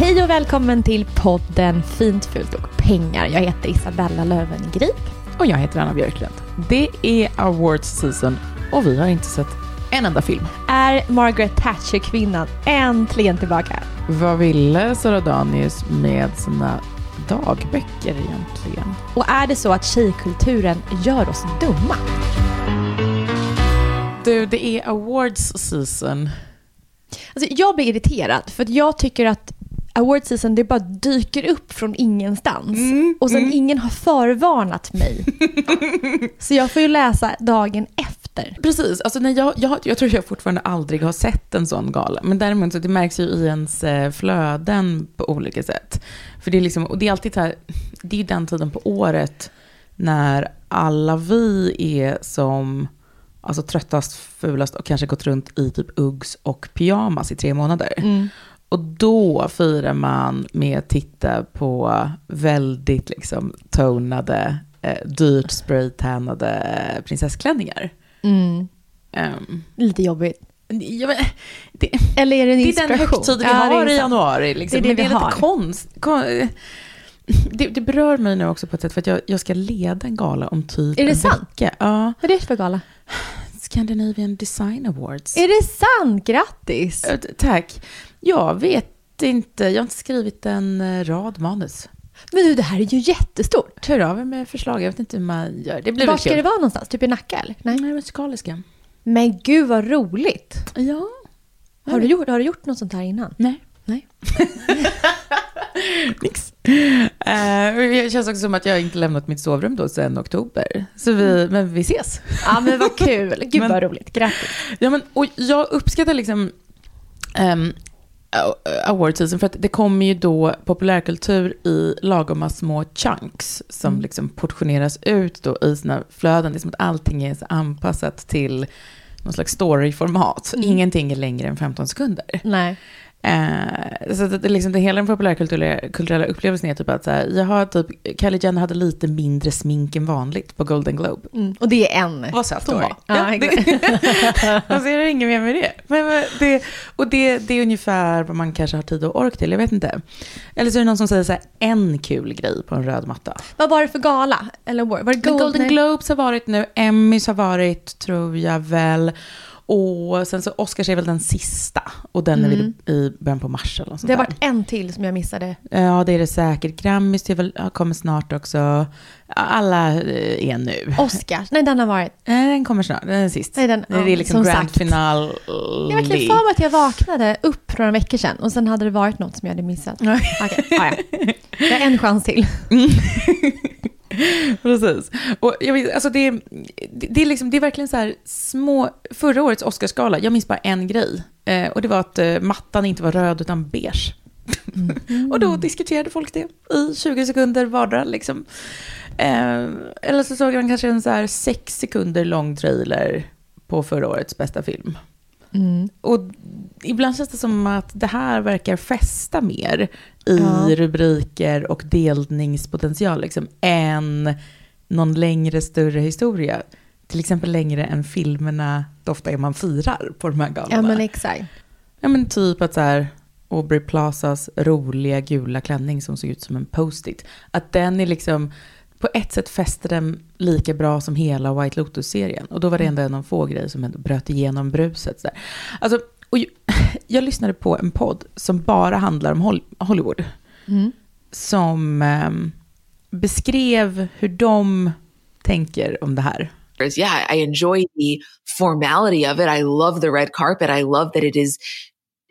Hej och välkommen till podden Fint, fult och pengar. Jag heter Isabella Löwengrip. Och jag heter Anna Björklund. Det är awards season och vi har inte sett en enda film. Är Margaret Thatcher-kvinnan äntligen tillbaka? Vad ville Sara Danius med sina dagböcker egentligen? Och är det så att tjejkulturen gör oss dumma? Du, det är awards season. Alltså, jag blir irriterad för att jag tycker att award season det bara dyker upp från ingenstans. och sen ingen har förvarnat mig. så jag får ju läsa dagen efter. Precis, alltså när jag, jag, jag tror jag fortfarande aldrig har sett en sån gala. Men däremot så det märks ju i ens eh, flöden på olika sätt. För det är liksom, och det är alltid här, det är den tiden på året när alla vi är som alltså tröttast, fulast och kanske gått runt i typ Uggs och pyjamas i tre månader. Och då firar man med att titta på väldigt liksom tonade, eh, dyrt spraytannade prinsessklänningar. Ehm, Lite jobbigt. jag vet, det, Eller är det en det är inspiration? den högtid vi Ja, har i januari. Liksom. Det är det Men det är lite konst. Kon, det, det berör mig nu också på ett sätt för att jag, jag ska leda en gala om typ Är det en sant? vecka. Ja, Vad är det för gala? Scandinavian Design Awards. Är det sant? Grattis! Tack. Jag vet inte, jag har inte skrivit en eh, rad manus. Men du, det här är ju jättestort. Hör av er med förslag, jag vet inte hur man gör. Det blir Var ska kul. det vara någonstans? Typ i Nacka eller? Nej. Nej, musikaliska. Men gud vad roligt. Ja. Har du, gjort, har du gjort något sånt här innan? Nej. Nej. Nix. Eh, det känns också som att jag inte lämnat mitt sovrum då sedan oktober. Så vi, men vi ses. Ja men vad kul. Gud Men- vad roligt. Grattis. Ja, men, och jag uppskattar liksom um, award season för att det kommer ju då populärkultur i lagoma små chunks som liksom portioneras ut då i sina flöden. Det är som att allting är anpassat till någon slags storyformat. Ingenting är längre än 15 sekunder. Nej. Eh, så att det, liksom, det hela den populärkulturella kulturella upplevelsen är typ att så här, jag har typ, Kylie Jenner hade lite mindre smink än vanligt på Golden Globe. Mm. Och det är en Vad söt hon var. Ja, Ja. Alltså är det inget mer med det. Men, det och det, det är ungefär vad man kanske har tid och ork till, jag vet inte. Eller så är det någon som säger så här, en kul grej på en röd matta. Vad var det för gala? Eller var var det Golden nej. Globes har varit nu, Emmys har varit, tror jag väl. Och sen så Oscars är väl den sista. Och den är väl i början på mars eller något sånt Det har varit en till som jag missade. Ja, det är det säkert. Grammys är väl, kommer snart också. Alla eh, är nu. Oscars. Nej, den har varit. Nej, den kommer snart. Den är sist. Nej, den- det är liksom som grand sagt. final. Jag verkligen för mig att jag vaknade upp för några veckor sedan och sen hade det varit något som jag hade missat. Okej, ja, ja. Jag har en chans till. Precis. Och jag vet, alltså det, det, det, är liksom, det är verkligen så här små... Förra årets Oscarsgala, jag minns bara en grej. Eh, och det var att eh, mattan inte var röd utan beige. Mm. och då diskuterade folk det i 20 sekunder vardera. Liksom. Eh, eller så såg man kanske en så här sex sekunder lång trailer på förra årets bästa film. Mm. Och ibland känns det som att det här verkar fästa mer i ja. rubriker och delningspotential liksom, än någon längre, större historia. Till exempel längre än filmerna det ofta är man firar på de här galorna. Ja, men exakt. Ja, men typ att så här, Aubrey Plazas roliga gula klänning som såg ut som en post-it. Att den är liksom, på ett sätt fäster den lika bra som hela White Lotus-serien. Och då var det ändå en av få grejer som ändå bröt igenom bruset. Så Alltså, och jag lyssnade på en podd som bara handlar om Hollywood. Mm. Som eh, beskrev hur de tänker om det här. Yeah, I enjoy the formality of it. I love the red carpet. I love that it is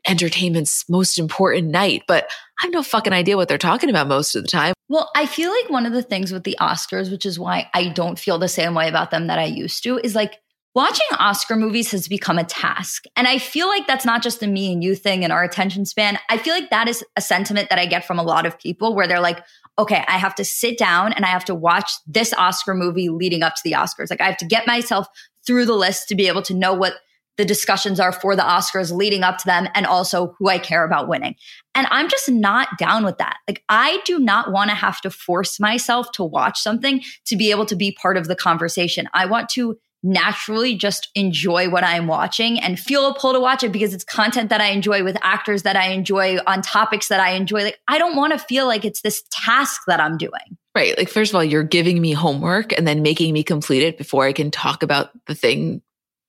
entertainment's most important night, but I have no fucking idea what they're talking about most of the time. Well, I feel like one of the things with the Oscars, which is why I don't feel the same way about them that I used to, is like watching Oscar movies has become a task. And I feel like that's not just a me and you thing and our attention span. I feel like that is a sentiment that I get from a lot of people where they're like, okay, I have to sit down and I have to watch this Oscar movie leading up to the Oscars. Like I have to get myself through the list to be able to know what the discussions are for the Oscars leading up to them and also who I care about winning. And I'm just not down with that. Like, I do not want to have to force myself to watch something to be able to be part of the conversation. I want to naturally just enjoy what I'm watching and feel a pull to watch it because it's content that I enjoy with actors that I enjoy on topics that I enjoy. Like, I don't want to feel like it's this task that I'm doing. Right. Like, first of all, you're giving me homework and then making me complete it before I can talk about the thing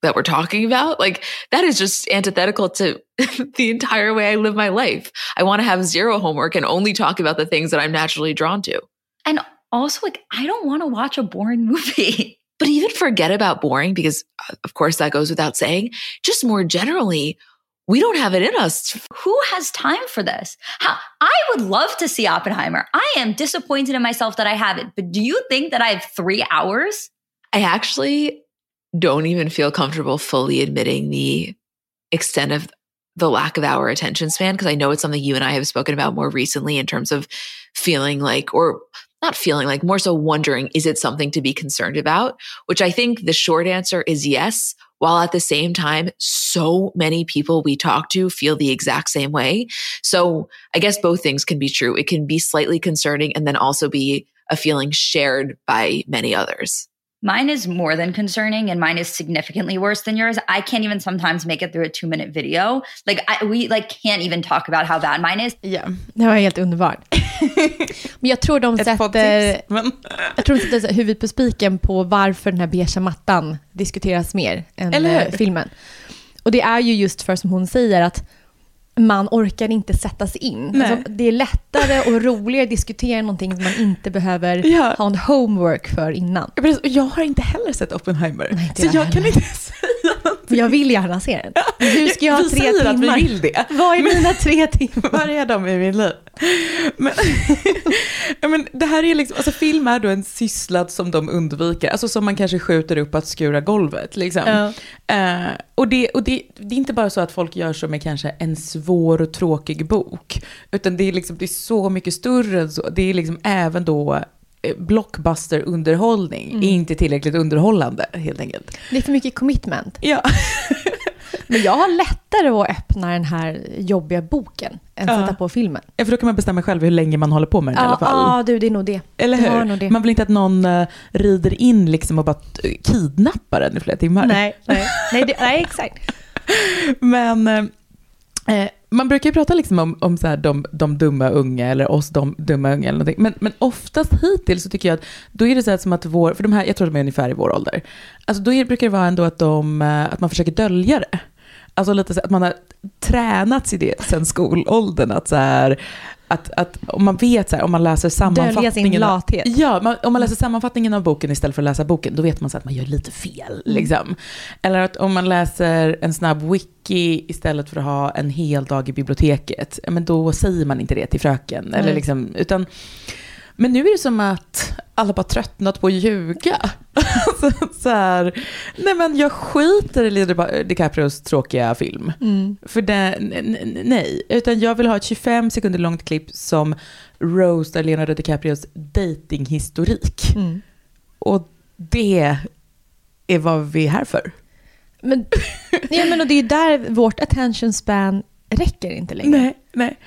that we're talking about. Like that is just antithetical to the entire way I live my life. I want to have zero homework and only talk about the things that I'm naturally drawn to. And also like I don't want to watch a boring movie. but even forget about boring because uh, of course that goes without saying. Just more generally, we don't have it in us. Who has time for this? How, I would love to see Oppenheimer. I am disappointed in myself that I haven't, but do you think that I have three hours? I actually don't even feel comfortable fully admitting the extent of the lack of our attention span because I know it's something you and I have spoken about more recently in terms of feeling like, or not feeling like, more so wondering, is it something to be concerned about? Which I think the short answer is yes. While at the same time, so many people we talk to feel the exact same way. So I guess both things can be true. It can be slightly concerning and then also be a feeling shared by many others. Mine is more than concerning and mine is significantly worse than yours. I can't even sometimes make it through a two minute video. Like I, we like can't even talk about how bad mine is. Ja, det var helt underbart. men jag tror de sätter, men... jag tror de sätter huvudet på spiken på varför den här beiga mattan diskuteras mer än eh, filmen. Och det är ju just för som hon säger att man orkar inte sätta sig in. Alltså, det är lättare och roligare att diskutera någonting som man inte behöver ja. ha en homework för innan. Jag har inte heller sett Oppenheimer, Nej, så jag, jag kan inte säga. Jag vill gärna se den. Hur ska jag ha vi tre säger timmar? att vi vill det. Vad är mina tre timmar? Var är de i min liv? Men, men det här är liksom, alltså film är då en sysslad som de undviker, alltså som man kanske skjuter upp att skura golvet. Liksom. Ja. Uh, och det, och det, det, är inte bara så att folk gör så med kanske en svår och tråkig bok, utan det är, liksom, det är så mycket större än så. Det är liksom även då blockbuster-underhållning mm. är inte tillräckligt underhållande helt enkelt. Det är för mycket commitment. Ja. Men jag har lättare att öppna den här jobbiga boken än ja. sätta på filmen. Ja, för då kan man bestämma själv hur länge man håller på med den ja, i alla fall. Ja, du, det är nog det. Eller hur? Man vill inte att någon uh, rider in liksom och bara kidnappar den i flera timmar. Nej, nej, nej, det, nej exakt. Men uh, man brukar ju prata liksom om, om så här de, de dumma unga eller oss de dumma unga eller någonting. Men, men oftast hittills så tycker jag att då är det så här som att vår, för de här, jag tror de är ungefär i vår ålder. Alltså då är, brukar det vara ändå att, de, eh, att man försöker dölja det. Alltså lite så att man har tränats i det sen skolåldern. Att så här, att, att om man vet, så här, om man läser sammanfattningen. Lathet. Ja, man, om man läser sammanfattningen av boken istället för att läsa boken, då vet man så att man gör lite fel. Mm. Liksom. Eller att om man läser en snabb wiki istället för att ha en hel dag i biblioteket, men då säger man inte det till fröken. Mm. Eller liksom, utan, men nu är det som att alla bara tröttnat på att ljuga. alltså, så här, nej men jag skiter i Leonardo DiCaprios tråkiga film. Mm. För det, nej, utan jag vill ha ett 25 sekunder långt klipp som roastar Leonardo DiCaprios datinghistorik. Mm. Och det är vad vi är här för. Men, ja, men och det är ju där vårt attention span räcker inte längre. Nej, nej.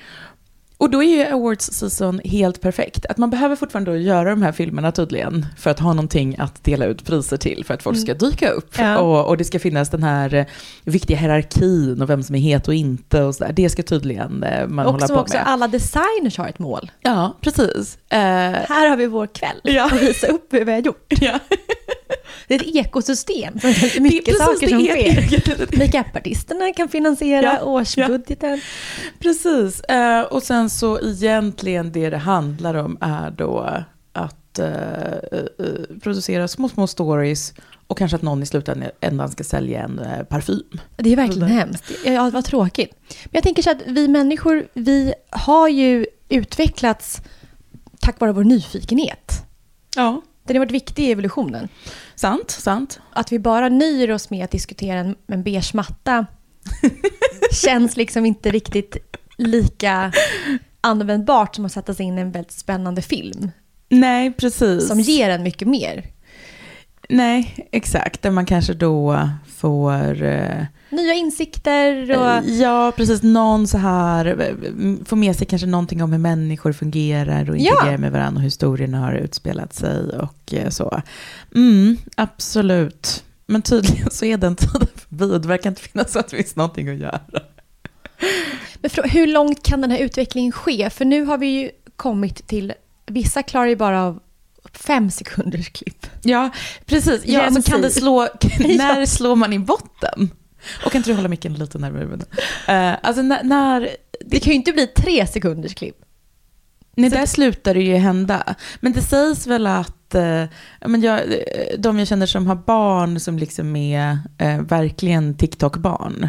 Och då är ju awards season helt perfekt. Att man behöver fortfarande göra de här filmerna tydligen för att ha någonting att dela ut priser till för att folk ska dyka upp. Ja. Och, och det ska finnas den här eh, viktiga hierarkin och vem som är het och inte och så där. Det ska tydligen eh, man och hålla på också med. alla designers har ett mål. Ja, precis. Eh, Här har vi vår kväll Ja. och visa upp hur vi har gjort. ja. Det är ett ekosystem. Det är mycket precis, saker det som är- sker. Makeupartisterna kan finansiera Ja, årsbudgeten. Precis. Eh, och sen så egentligen det det handlar om är då att eh, eh, producera små, små stories och kanske att någon i slutändan ska sälja en eh, parfym. Det är verkligen hemskt. Ja, vad tråkigt. Men jag tänker så att vi människor, vi har ju utvecklats tack vare vår nyfikenhet. Ja. Den har varit viktig i evolutionen. Sant, sant. Att vi bara nöjer oss med att diskutera en, en beige matta känns liksom inte riktigt lika användbart som att sätta sig in i en väldigt spännande film. Nej, precis. Som ger en mycket mer. Nej, exakt. Där man kanske då får... Eh, Nya insikter och... Ja, precis. Någon så här, eh, får med sig kanske någonting om hur människor fungerar och Ja. integrerar med varandra och hur historien har utspelat sig och eh, så. Mm, absolut. Men tydligen så är den tiden förbi och det verkar inte finnas så att det finns någonting att göra. Men frå- hur långt kan den här utvecklingen ske? För nu har vi ju kommit till... Vissa klarar ju bara av fem sekunders klipp. Ja, precis. Ja, alltså, kan det slå, när slår man i botten? Och kan inte du hålla micken lite närmare munnen? Uh, alltså när, när Det kan ju inte bli tre sekunders klipp. Nej, där slutar det ju hända. Men det sägs väl att eh, men jag, eh, de jag känner som har barn som liksom är eh, verkligen TikTok-barn,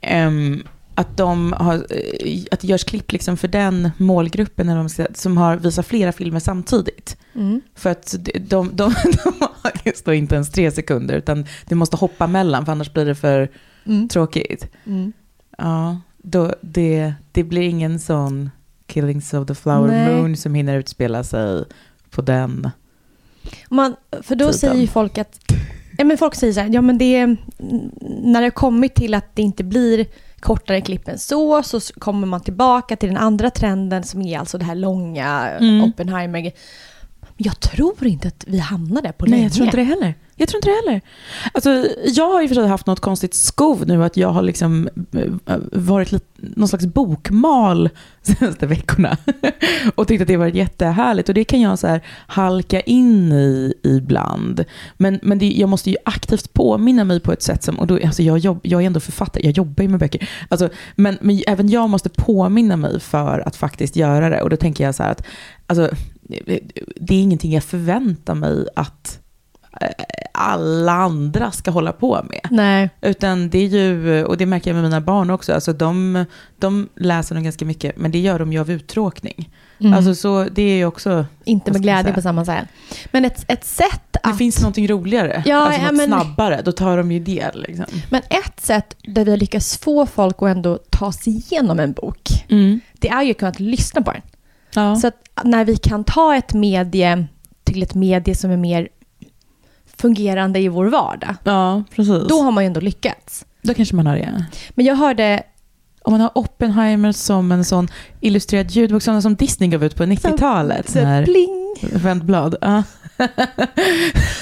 ehm, att, de har, eh, att det görs klipp liksom för den målgruppen man ska, som har visat flera filmer samtidigt. Mm. För att de, de, de, de har just inte ens tre sekunder, utan du måste hoppa mellan, för annars blir det för Mm. tråkigt. Mm. Ja, då, det, det blir ingen sån Killings of the Flower Nej. Moon som hinner utspela sig på den. Man, för då Tiden. säger ju folk att... Ja, men folk säger så här, ja men det är... När det har kommit till att det inte blir kortare klipp än så, så kommer man tillbaka till den andra trenden som är alltså det här långa Mm. Oppenheimer. Jag tror inte att vi hamnar där på Nej, länge. jag tror inte det heller. Jag tror inte det heller. Alltså, jag har i och för sig haft något konstigt skov nu, att jag har liksom eh, varit lite, någon slags bokmal de senaste veckorna. och tyckt att det har varit jättehärligt. Och det kan jag så här halka in i ibland. Men, men det, jag måste ju aktivt påminna mig på ett sätt som, och då, alltså jag, jobb, jag är ändå författare, jag jobbar ju med böcker. Alltså, men, men även jag måste påminna mig för att faktiskt göra det. Och då tänker jag så här att, alltså, det är ingenting jag förväntar mig att alla andra ska hålla på med. Nej. Utan det är ju, och det märker jag med mina barn också, alltså de, de läser nog ganska mycket, men det gör de ju av uttråkning. Mm. Alltså så det är ju också, inte med glädje på samma sätt. Men ett, ett sätt det att... finns någonting roligare, Ja, alltså ja, något men- snabbare, då tar de ju det. Liksom. Men ett sätt där vi har lyckats få folk att ändå ta sig igenom en bok, Mm. det är ju att kunna lyssna på den. Ja. Så att när vi kan ta ett medie till ett medie som är mer fungerande i vår vardag, ja, precis. då har man ju ändå lyckats. då kanske man har det. Men jag hörde, Om man har Oppenheimer som en sån illustrerad ljudbok, sådana som Disney gav ut på 90-talet. så här pling, Vändblad. Ja.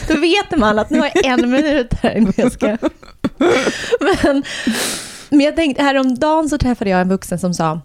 då vet man att nu har jag en minut här jag ska... Men, men jag tänkte, häromdagen så träffade jag en vuxen som sa,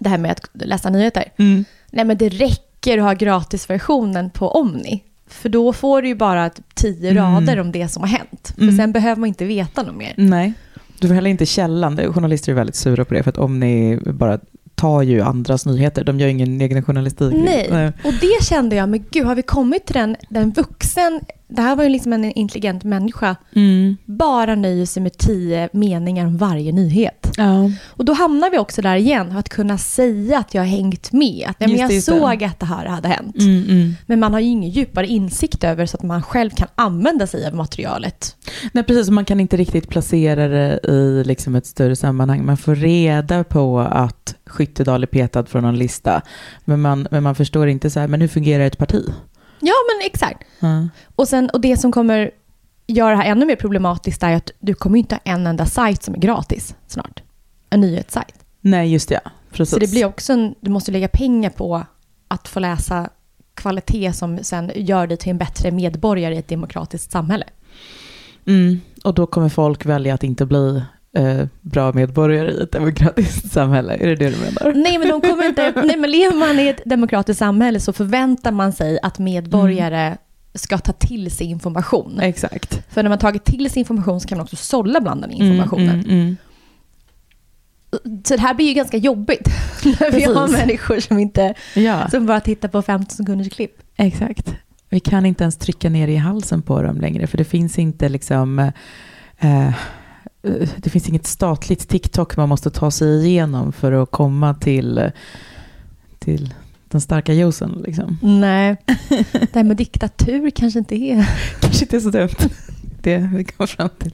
det här med att läsa nyheter, Mm. nej men det räcker att ha gratisversionen på Omni. För då får du ju bara tio Mm. rader om det som har hänt. För Mm. sen behöver man inte veta något mer. Nej, du får heller inte källan. Journalister är väldigt sura på det, för att om ni bara tar ju andras nyheter, de gör ingen egen journalistik. Nej, och det kände jag, men gud, har vi kommit till den, den vuxen, det här var ju liksom en intelligent människa, Mm. bara nöjer sig med tio meningar om varje nyhet. Ja. Och då hamnar vi också där igen, att kunna säga att jag har hängt med. Att nej, men jag just det. såg att det här hade hänt. Mm, mm. Men man har ju ingen djupare insikt över så att man själv kan använda sig av materialet. Nej, precis. Man kan inte riktigt placera det i liksom ett större sammanhang. Man får reda på att Skyttedal är petad från någon lista. Men man, men man förstår inte så här, men hur fungerar ett parti? Ja, men exakt. Ja. Och, sen, och det som kommer göra det här ännu mer problematiskt är att du kommer inte ha en enda sajt som är gratis snart. En nyhetssajt. Nej, just det. Ja. Precis. Så det blir också en, du måste lägga pengar på att få läsa kvalitet som sen gör dig till en bättre medborgare i ett demokratiskt samhälle. Mm. Och då kommer folk välja att inte bli eh, bra medborgare i ett demokratiskt samhälle. Är det det du menar? Nej, men de kommer inte... Nej, men lever man i ett demokratiskt samhälle så förväntar man sig att medborgare ska ta till sig information. Exakt. För när man tagit till sig information så kan man också sålla bland den informationen. Mm, mm, mm. Så det här blir ju ganska jobbigt när vi har människor som, inte, Ja, som bara tittar på 15 sekunders klipp. exakt. Vi kan inte ens trycka ner i halsen på dem längre, för det finns inte liksom... Eh, eh, det finns inget statligt TikTok man måste ta sig igenom för att komma till, till den starka juicen. Liksom. Nej, det här med diktatur kanske inte är... Kanske inte är så dumt. Det vi kommer fram till.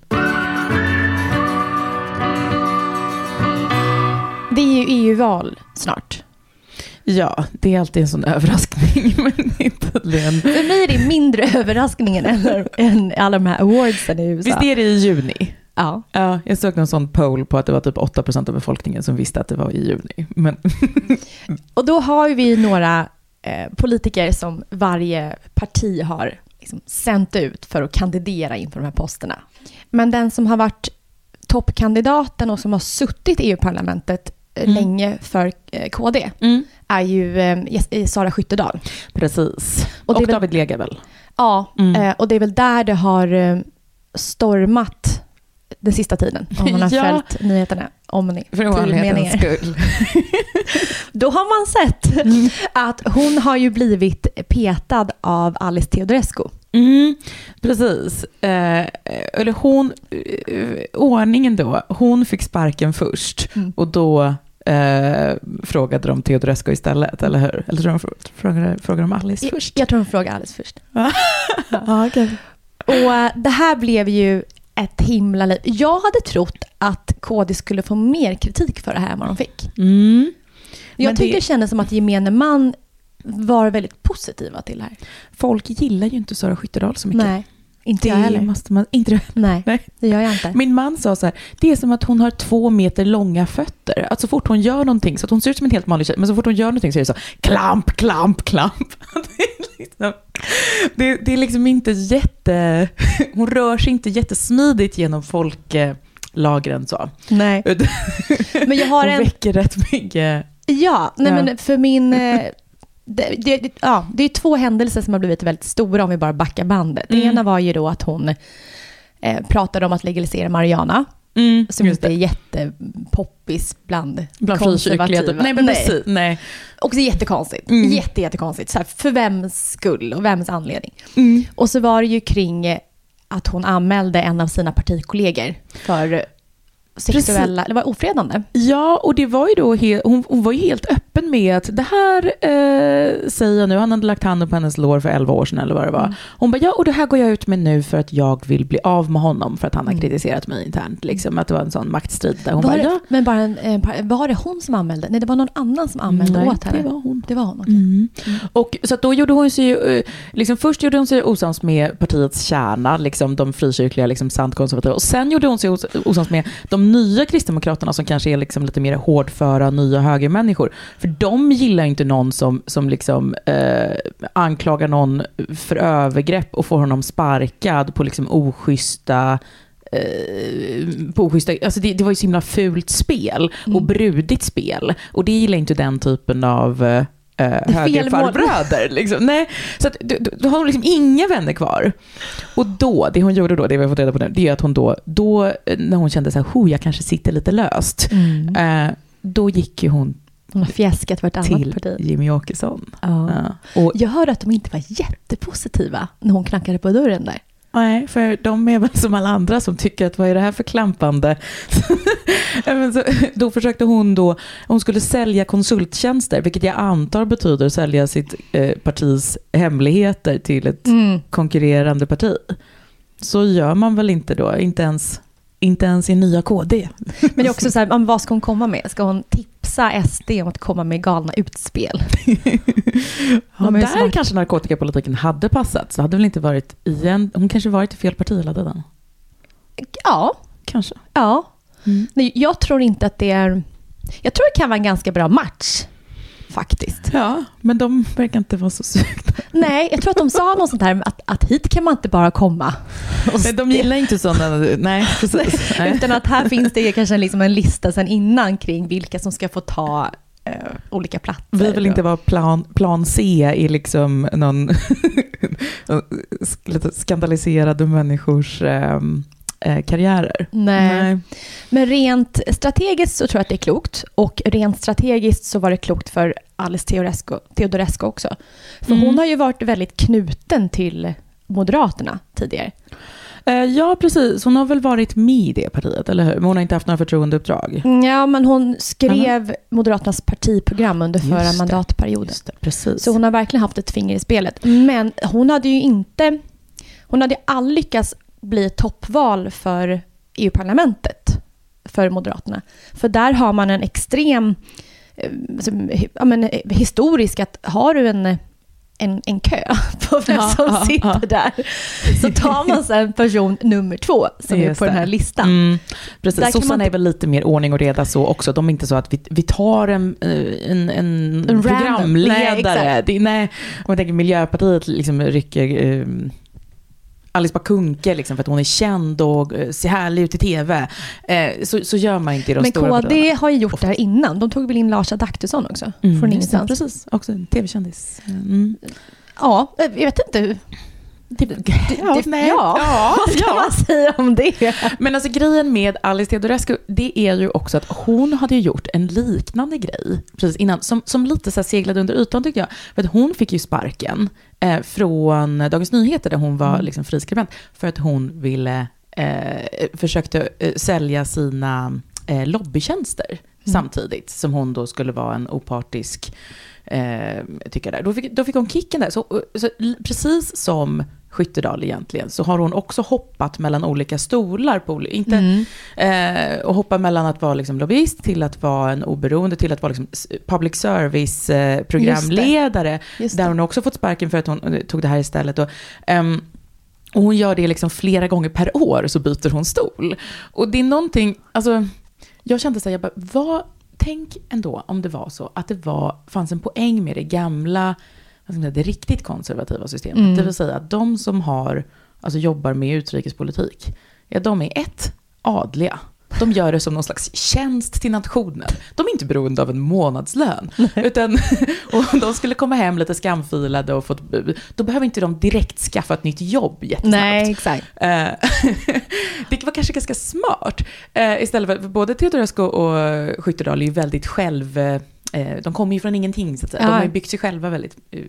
Det är ju EU-val snart. Ja, det är alltid en sån överraskning, men tydligen... För mig är det mindre överraskningen än, än alla de här awardsen i USA. Visst är det i juni? Ja. Ja, jag såg någon sån poll på att det var typ 8% av befolkningen som visste att det var i juni. Men Och då har vi några eh, politiker som varje parti har liksom sänt ut för att kandidera inför de här posterna. Men den som har varit toppkandidaten och som har suttit i EU-parlamentet eh, Mm. länge för eh, KD är ju eh, Sara Skyttedal. precis. Och Och, väl- David Lega väl? Ja, Mm. eh, och det är väl där det har stormat den sista tiden. Om man har Ja. följt nyheterna. Om ni, För ovanlighetens skull. Då har man sett att hon har ju blivit petad av Alice Teodorescu. Mm, precis. Eh, eller hon, eh, ordningen då, hon fick sparken först Mm. och då eh, frågade de Teodorescu istället, eller hur? Eller tror de frå- frågade, frågade de Alice först? Jag tror hon frågade Alice först. ja, okej. Och eh, det här blev ju ett himla liv. Jag hade trott att KD skulle få mer kritik för det här än vad de fick. Mm. Jag tyckte det- det kändes som att gemene man var väldigt positiva till det här. Folk gillar ju inte Sara Skyttedal så mycket. Nej, inte jag heller. måste man, inte du? Nej, Nej. det gör jag inte. Min man sa så här, det är som att hon har två meter långa fötter. Att så fort hon gör någonting, så att hon ser ut som en helt vanlig tjej, men så fort hon gör någonting så är det så klamp, klamp, klamp. Det är liksom, det, det är liksom inte jätte... Hon rör sig inte jättesmidigt genom folklagren så. Nej. Men jag har Hon en... väcker rätt mycket... Ja, nej Ja. men för min... Det, det, det- ja, det är två händelser som har blivit väldigt stora om vi bara backar bandet. Det Mm. ena var ju då att hon eh, pratade om att legalisera marijuana, Mm, som inte är det. jättepoppis bland, Bland frikyrkliga. konservativa. typ. Nej, men precis. Nej. Också jättekonstigt. Mm. Jätte, jättekonstigt. Så här, för vems skull och vems anledning? Mm. Och så var det ju kring att hon anmälde en av sina partikollegor för sexuella, det var ofredande. Ja, och det var ju då he- hon, hon var ju helt öppen med att det här eh, säger jag nu, han hade lagt handen på hennes lår för 11 år sedan eller vad det var. Mm. Hon bara, ja och det här går jag ut med nu för att jag vill bli av med honom för att han har Mm. kritiserat mig internt. Liksom, att det var en sån maktstrid där hon Var bara, det, ja. Men bara en, var det hon som anmälde? Nej, det var någon annan som anmälde Nej, åt henne. det var hon. Det var hon, okej. Mm. Och, så då gjorde hon sig eh, liksom, först gjorde hon sig osams med partiets kärna, liksom, de frikyrkliga, liksom, sant konservativa. Och sen gjorde hon sig os- osams med de nya kristdemokraterna som kanske är liksom lite mer hårdföra, nya högermänniskor. För de gillar inte någon som, som liksom, eh, anklagar någon för övergrepp och får honom sparkad på liksom, oschyssta eh, på oschyssta, alltså det, det var ju så himla fult spel och Mm. brudigt spel. Och det gillar inte den typen av eh, högerfarbröder. Liksom. Nej, så att, då, då, då har hon liksom inga vänner kvar. Och då, det hon gjorde då, det vi har fått reda på nu, det är att hon då, då eh, när hon kände så här, "Ho, jag kanske sitter lite löst, Mm. eh, då gick ju hon Hon har fjäskat för ett annat till parti. Jimmy Åkesson. Ja. Ja. Och, Jag hörde att de inte var jättepositiva när hon knackade på dörren där. Nej, för de är väl som alla andra som tycker att vad är det här för klampande? Så, då försökte hon då, hon skulle sälja konsulttjänster, vilket jag antar betyder sälja sitt eh, partis hemligheter till ett Mm. konkurrerande parti. Så gör man väl inte då, inte ens, inte ens i nya KD. Men det är också så här, vad ska hon komma med? Ska hon tipsa SD om att komma med galna utspel? Ja, där smart. kanske narkotikapolitiken hade passat, så hade väl inte varit igen, hon kanske varit i fel parti hela tiden. Ja, Kanske. ja. Mm. Nej, jag tror inte att det är... Jag tror det kan vara en ganska bra match, faktiskt. Ja, men de verkar inte vara så sugna. Nej, jag tror att de sa något sånt här att, att hit kan man inte bara komma. Nej, de gillar inte sådana, nej precis. Nej. Utan att här finns det kanske liksom en lista sen innan kring vilka som ska få ta eh, olika platser. Vi vill inte vara plan, plan C i liksom någon lite skandaliserade människors eh, eh, karriärer. Nej. Men rent strategiskt så tror jag att det är klokt. Och rent strategiskt så var det klokt för Alice Teodorescu, Teodorescu också. För Mm. hon har ju varit väldigt knuten till Moderaterna tidigare. Eh, ja, precis. Hon har väl varit med i det partiet, eller hur? Men hon har inte haft några förtroendeuppdrag. Ja, men hon skrev Moderaternas partiprogram under förra Just det. mandatperioden. Det, precis. Så hon har verkligen haft ett finger i spelet. Men hon hade ju inte... Hon hade aldrig lyckats bli toppval för EU-parlamentet för Moderaterna. För där har man en extrem... eh, alltså, Ja, men, eh, historisk att har du en, en, en kö på vem Ja, som ja, sitter där så tar man sen person nummer två som är Just på den det. här listan. Mm, precis. Sossarna man är väl lite mer ordning och reda så också. De är inte så att vi, vi tar en, eh, en, en, programledare. Nej, exakt. det, nej, om man tänker Miljöpartiet liksom rycker Alice Bah Kuhnke liksom, för att hon är känd och eh, ser härlig ut i tv. Eh, så, så gör man inte i de Men stora KD partierna. har ju gjort det här innan. De tog väl in Lars Adaktusson också? Mm, från ingenstans. Precis, också en tv-kändis. Mm. Ja, jag vet inte. Det, ja, det- nej. ja. ja, Vad ska ja. man säga om det? Men alltså grejen med Alice Teodorescu, det är ju också att hon hade gjort en liknande grej precis innan, som, som lite så seglade under ytan tycker jag. För att hon fick ju sparken eh, från Dagens Nyheter där hon var liksom friskribent för att hon ville, eh, försökte eh, sälja sina eh, lobbytjänster samtidigt som hon då skulle vara en opartisk eh, tycker där. Då fick, då fick hon kicken där. Så, så, precis som Skyttedal egentligen, så har hon också hoppat mellan olika stolar. På, inte, Mm. eh, och hoppa mellan att vara liksom lobbyist till att vara en oberoende, till att vara liksom public service eh, programledare. Just Där det. hon också fått sparken för att hon eh, tog det här istället. Och, ehm, och hon gör det liksom flera gånger per år så byter hon stol. Och det är någonting, alltså, jag kände så här, jag bara, vad, tänk ändå om det var så att det var, fanns en poäng med det gamla, säga, det riktigt konservativa systemet. Mm. Det vill säga att de som har, alltså jobbar med utrikespolitik, ja de är ett, adliga. De gör det som någon slags tjänst till nationen. De är inte beroende av en månadslön. Utan, och de skulle komma hem lite skamfilade och fått, då behöver inte de direkt skaffa ett nytt jobb jättesnabbt. Nej, exakt. Eh, det var kanske ganska smart. Eh, istället för, för både Teodorescu och Skyttedal är ju väldigt själv... eh, De kommer ju från ingenting, så att säga. De Ja. har ju byggt sig själva väldigt eh,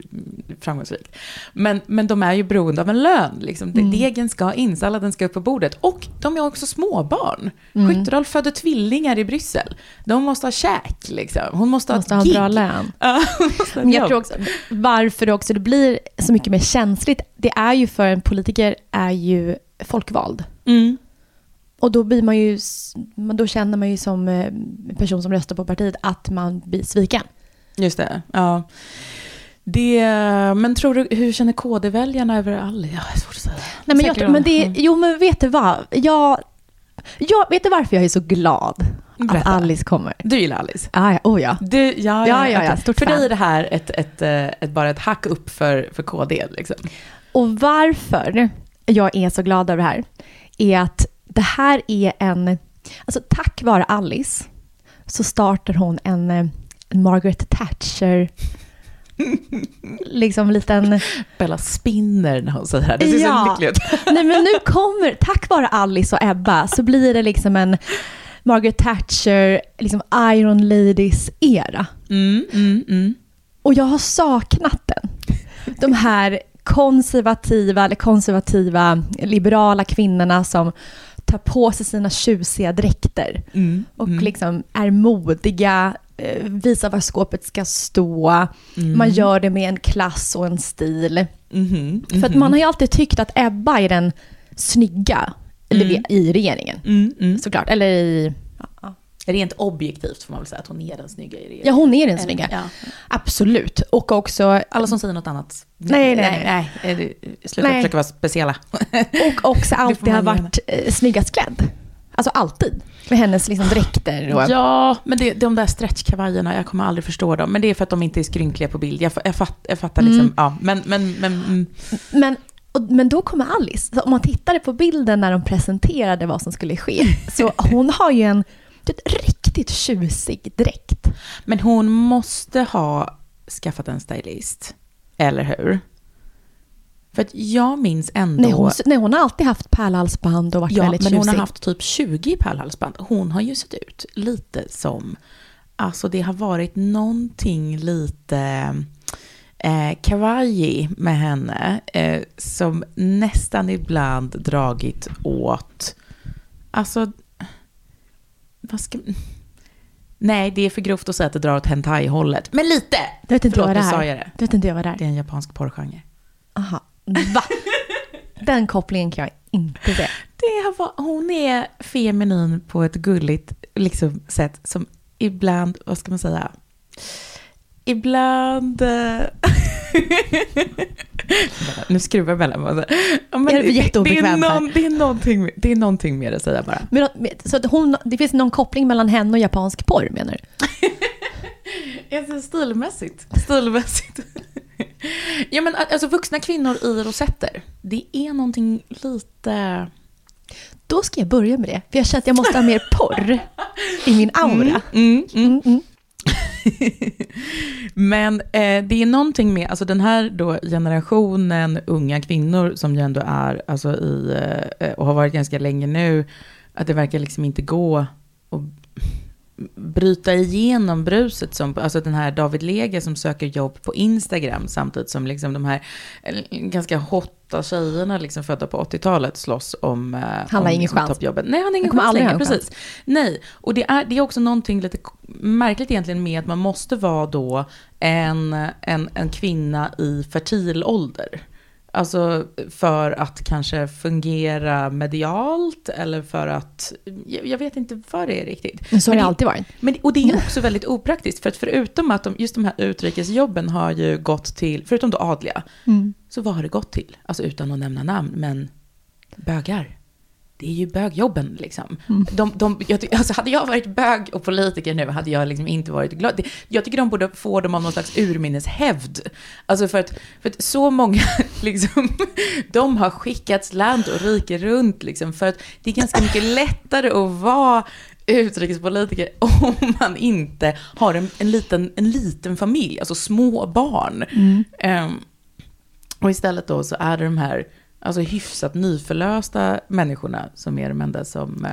framgångsrikt. Men, men de är ju beroende av en lön. Liksom. Mm. Degen ska in, salladen ska upp på bordet. Och de är också småbarn. Mm. Skyttedal födde tvillingar i Bryssel. De måste ha käk, liksom. Hon måste ha Måste ett ha gig. bra lön. Ja, ett Men jag tror också, varför också det blir så mycket mer känsligt, det är ju för en politiker är ju folkvald. Mm. Och då blir man ju, då känner man ju som eh, person som röstar på partiet att man blir sviken. Just det, ja. Det, men tror du, hur känner KD-väljarna över Alice? Ja, svårt att säga. Nej, men jag, men det, Mm. jo, men vet du vad? Jag, jag, vet du varför jag är så glad att. Alice kommer? Du gillar Alice? Ah, ja, oh ja. Du, ja, ja, Ja, ja, ja, stort För fan. dig är det här ett, ett, eh, ett, bara ett hack upp för, för KD. Liksom. Och varför jag är så glad över det här är att det här är en... Alltså tack vare Alice så startar hon en, eh, en Margaret Thatcher liksom liten... Bella spinner när hon säger det här. Det ser Ja. så lyckligt ut. Nej men nu kommer, tack vare Alice och Ebba så blir det liksom en Margaret Thatcher, liksom Iron Ladies-era. Mm, mm, mm. Och jag har saknat den. De här konservativa eller konservativa liberala kvinnorna som tar på sig sina tjusiga dräkter Mm, och liksom är modiga, eh, visar var skåpet ska stå. Mm. Man gör det med en klass och en stil. Mhm, För att man har ju alltid tyckt att Ebba är den snygga eller i regeringen. Mm, mm. Såklart. Eller i... Rent objektivt får man väl säga att hon är den snygga i regeringen. Ja, hon är den snygga. Ja. Absolut. Och också... Alla som säger något annat. Nej, nej, nej. nej. nej. Sluta Nej. försöka vara speciella. Och också alltid har varit eh, snyggast klädd. Alltså alltid. Med hennes liksom dräkter och... Ja, men det, de där stretchkavajerna, jag kommer aldrig förstå dem. Men det är för att de inte är skrynkliga på bild. Jag, jag, fatt, jag fattar liksom, ja. Men, men, men mm. Men, men då kommer Alice. Så om man tittade på bilden när de presenterade vad som skulle ske. Så hon har ju en vet, riktigt tjusig dräkt. men hon måste ha skaffat en stylist. Eller hur? För att jag minns ändå... Nej hon, nej, hon har alltid haft pärlhalsband och varit Ja, väldigt men tjusig. hon har haft typ 20 pärlhalsband. Hon har ju sett ut lite som, alltså det har varit någonting lite eh, kawaii med henne eh, som nästan ibland dragit åt, alltså, vad ska Nej, det är för grovt att säga att det drar åt hentai-hållet. Men lite! Jag vet inte Förlåt, vad det nu är. sa jag det. Jag vet inte vad det Det är. är en japansk porrgenre. Aha. Va? Den kopplingen kan jag inte se. Det har va- hon är feminin på ett gulligt liksom, sätt som ibland, vad ska man säga, ibland... nu skruvar jag mellan mig. Ja, men Är det det, det, är någon, det, är någonting, det är någonting mer att säga bara. Men, så att hon, det finns någon koppling mellan henne och japansk porr menar du? Alltså, stilmässigt. Stilmässigt. ja, men alltså vuxna kvinnor i rosetter. Det är någonting lite... Då ska jag börja med det. För jag känner att jag måste ha mer porr i min aura. Mm, mm. Mm, mm. Men eh, det är någonting med, alltså den här då generationen unga kvinnor som ju ändå är, alltså i, eh, och har varit ganska länge nu, att det verkar liksom inte gå och bryta igenom bruset som, alltså den här David Lega som söker jobb på Instagram samtidigt som liksom de här eh, ganska hotta tjejerna liksom födda på 80-talet slåss om, eh, Han har om ingen liksom chans. toppjobben. Nej, han har ingen kommer chans längre, en chans. precis. Nej, och det är, det är också någonting lite märkligt egentligen med att man måste vara då en, en, en kvinna i fertil ålder. Alltså för att kanske fungera medialt eller för att, jag, jag vet inte vad det är riktigt. Men så har det Men alltid varit. men, och det är också väldigt opraktiskt, för att förutom att de, just de här utrikesjobben har ju gått till, förutom då adliga, Mm. så vad har det gått till? Alltså utan att nämna namn, men bögar. Det är ju bögjobben liksom. Mm. De, de, jag, alltså, hade jag varit bög och politiker nu hade jag liksom inte varit glad. Det, jag tycker de borde få dem av någon slags urminneshävd. Alltså för att, för att så många, liksom, de har skickats land och rike runt liksom. För att det är ganska mycket lättare att vara utrikespolitiker om man inte har en, en, liten, en liten familj, alltså små barn. Ehm, och istället då så är det de här alltså hyfsat nyförlösta människorna som är de enda som eh,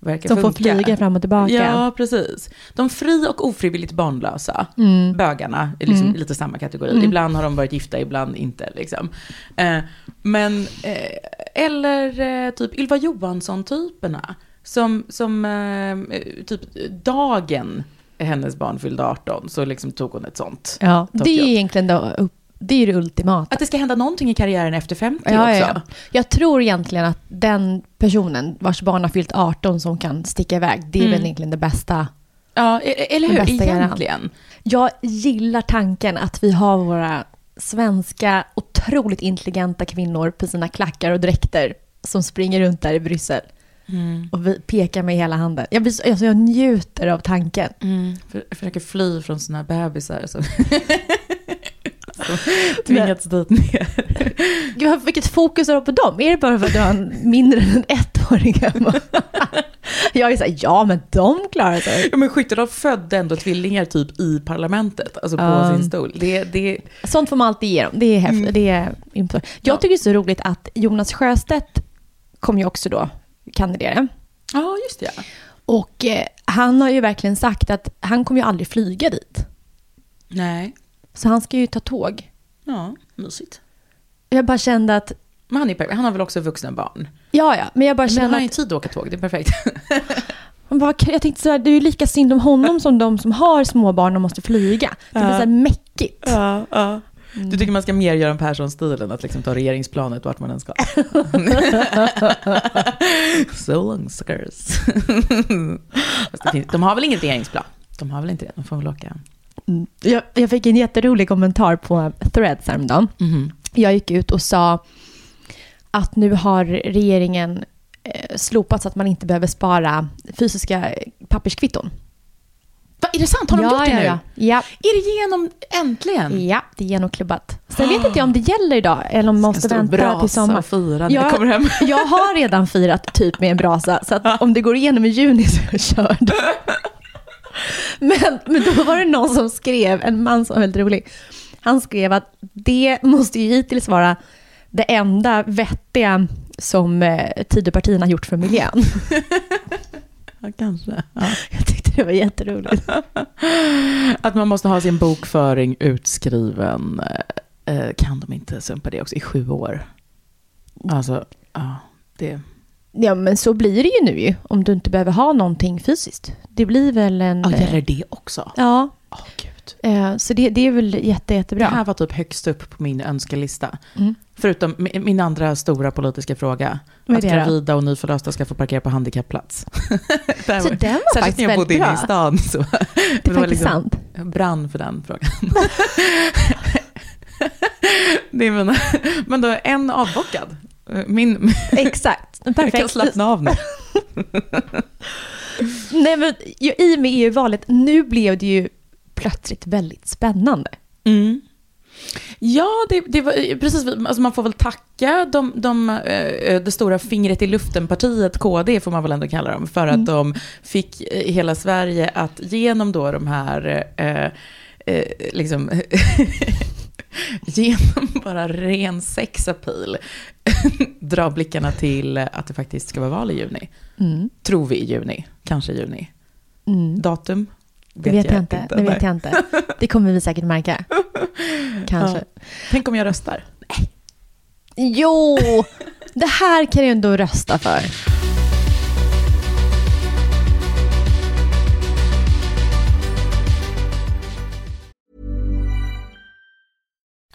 verkar Som får funka. flyga fram och tillbaka. Ja, precis. De fri och ofrivilligt barnlösa, Mm. bögarna, är liksom lite samma kategori. Ibland har de varit gifta, ibland inte. Liksom. Eh, men, eh, eller eh, typ Ylva Johansson-typerna, som, som eh, typ dagen hennes barn fyllde 18 så liksom tog hon ett sånt. Ja, det är egentligen då, upp- det är ju det ultimata. Att det ska hända någonting i karriären efter 50 Ja, också. ja, ja. Jag tror egentligen att den personen vars barn har fyllt 18 som kan sticka iväg, det är Mm. väl egentligen det bästa. Ja, e- eller Den hur? Egentligen. Jag gillar tanken att vi har våra svenska otroligt intelligenta kvinnor på sina klackar och dräkter som springer runt där i Bryssel Mm. och vi pekar med hela handen. Jag, blir, så- alltså jag njuter av tanken. Mm. För, försöker fly från sina bebisar som, som tvingats dit ner. Gud, vilket fokus har du på dem? Är det bara för att du har en mindre än ettårig hemma? Jag är så här, ja men de klarar sig. Ja, men Skyttedal födde ändå tvillingar typ i parlamentet, alltså på Ja. sin stol. Det, det, Sånt får man alltid ge dem. Det är häftigt. Det är. Jag Ja. tycker det är så roligt att Jonas Sjöstedt kom ju också då kandidera. ja, just det. Och eh, han har ju verkligen sagt att han kommer ju aldrig flyga dit. Nej, Så han ska ju ta tåg. ja, mysigt. Jag bara kände att, Men han, är, han har väl också vuxna barn? ja ja, men jag bara Men han kände har ju tid att åka tåg, det är perfekt. bara, jag tänkte så här, det är ju lika synd om honom som de som har små barn och måste flyga. Det blir så här mäckigt. Ja, ja. Du tycker man ska mer göra en Persson-stilen, att liksom ta regeringsplanet vart man än ska. so long suckers. De har väl inget regeringsplan? De har väl inte det? De får väl åka. Mm. Jag, jag fick en jätterolig kommentar på Threads häromdagen. Mhm. Jag gick ut och sa att nu har regeringen eh, slopat så att man inte behöver spara fysiska papperskvitton. Va, är det sant? Har de gjort det nu? ja. Ja, Är det genom, äntligen? ja, det är genomklubbat. Sen vet inte jag om det gäller idag eller om man måste vänta till sommar. och fira när jag, jag kommer hem. jag har redan firat typ med en brasa, så att om det går igenom i juni så är jag körd. Men, men då var det någon som skrev, en man som var väldigt rolig, han skrev att det måste ju hittills vara det enda vettiga som eh, Tidöpartierna har gjort för miljön. Ja, kanske. Ja. Jag tyckte det var jätteroligt. Att man måste ha sin bokföring utskriven. eh, Kan de inte sumpa det också i sju år? Alltså, ja, det... Ja, men så blir det ju nu ju, om du inte behöver ha någonting fysiskt. Det blir väl en... Ja, eh, gäller det också? Ja, Åh, gud. eh, så det, det är väl jätte, Det jättebra. här var typ högst upp på min önskelista. Mm. Förutom mi- min andra stora politiska fråga. Är att det gravida och nyförlösta ska få parkera på handikappplats. Det Så den var Särskilt faktiskt när jag bodde väldigt inne i bra. stan. Så Det är faktiskt sant. Jag brann för den frågan. det är mina, men då en avbockad. Min, Exakt, jag kan perfekt. slappna av nu. Nej, men ju, i och med EU-valet, nu blev det ju plötsligt väldigt spännande. Mm. Ja, det, det var precis. Alltså man får väl tacka de, de, eh, det stora fingret i luften-partiet, KD får man väl ändå kalla dem, för att de fick eh, hela Sverige att genom då de här, eh, eh, liksom, genom bara ren sexappeal, dra blickarna till att det faktiskt ska vara val i juni. Mm. Tror vi i juni, kanske i juni. Mm. Datum? Det vet jag inte. Det vet jag inte. Det kommer vi säkert märka. Kanske. Ja. Tänk om jag röstar. Jo, det här kan jag ändå rösta för.